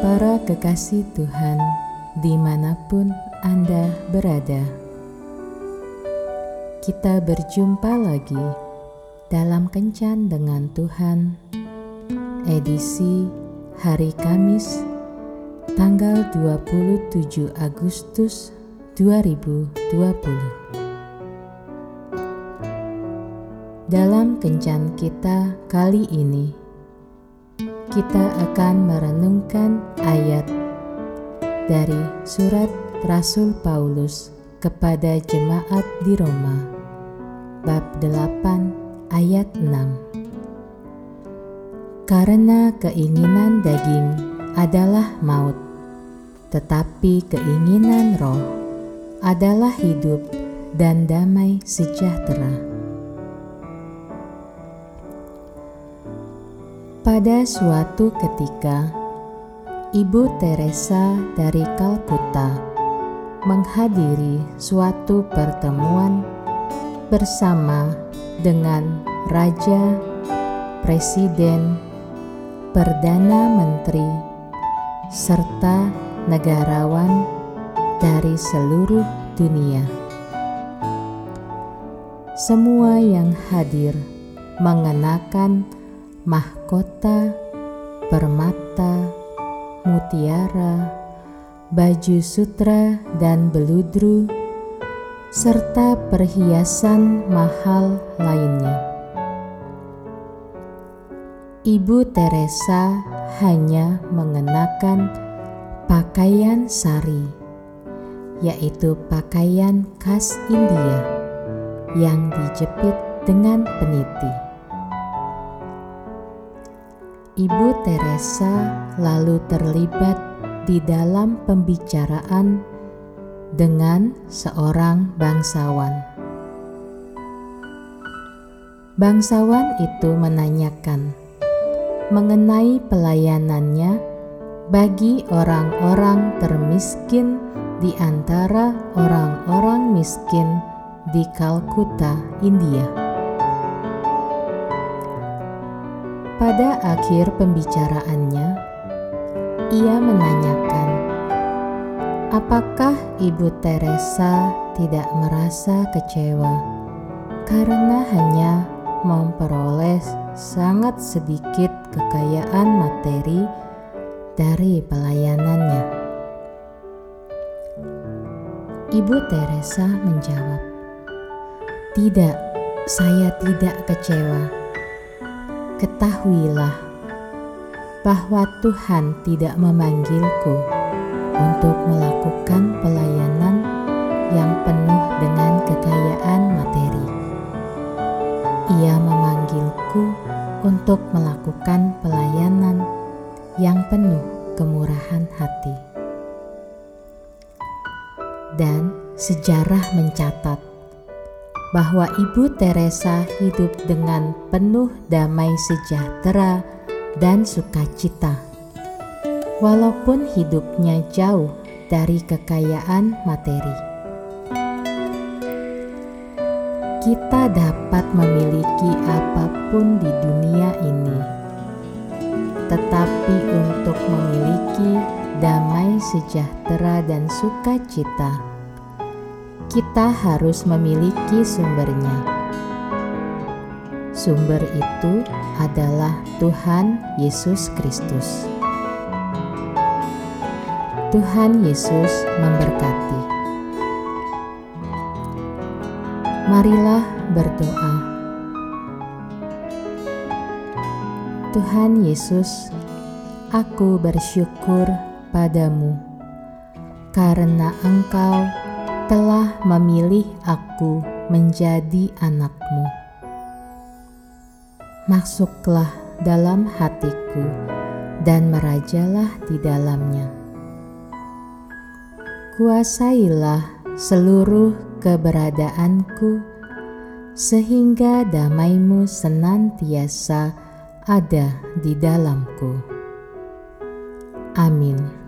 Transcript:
Para kekasih Tuhan, di mana pun Anda berada, kita berjumpa lagi dalam Kencan dengan Tuhan, edisi hari Kamis, tanggal 27 Agustus 2020. Dalam kencan kita kali ini, kita akan merenungkan ayat dari surat Rasul Paulus kepada jemaat di Roma, bab 8 ayat 6. Karena keinginan daging adalah maut, tetapi keinginan roh adalah hidup dan damai sejahtera. Pada suatu ketika, Ibu Teresa dari Kalkuta menghadiri suatu pertemuan bersama dengan raja, presiden, perdana menteri, serta negarawan dari seluruh dunia. Semua yang hadir mengenakan mahkota, permata, mutiara, baju sutra dan beludru, serta perhiasan mahal lainnya. Ibu Teresa hanya mengenakan pakaian sari, yaitu pakaian khas India yang dijepit dengan peniti. Ibu Teresa lalu terlibat di dalam pembicaraan dengan seorang bangsawan. Bangsawan itu menanyakan mengenai pelayanannya bagi orang-orang termiskin di antara orang-orang miskin di Kalkuta, India. Pada akhir pembicaraannya, ia menanyakan, "Apakah Ibu Teresa tidak merasa kecewa karena hanya memperoleh sangat sedikit kekayaan materi dari pelayanannya?" Ibu Teresa menjawab, "Tidak, saya tidak kecewa." Ketahuilah bahwa Tuhan tidak memanggilku untuk melakukan pelayanan yang penuh dengan kekayaan materi. Ia memanggilku untuk melakukan pelayanan yang penuh kemurahan hati. Dan sejarah mencatat bahwa Ibu Teresa hidup dengan penuh damai sejahtera dan sukacita. Walaupun hidupnya jauh dari kekayaan materi. Kita dapat memiliki apa pun di dunia ini, tetapi untuk memiliki damai sejahtera dan sukacita kita harus memiliki sumbernya. Sumber itu adalah Tuhan Yesus Kristus. Tuhan Yesus memberkati. Marilah berdoa. Tuhan Yesus, aku bersyukur padamu karena Engkau telah memilih aku menjadi anakmu. Masuklah dalam hatiku dan merajalah di dalamnya. Kuasailah seluruh keberadaanku sehingga damaimu senantiasa ada di dalamku. Amin.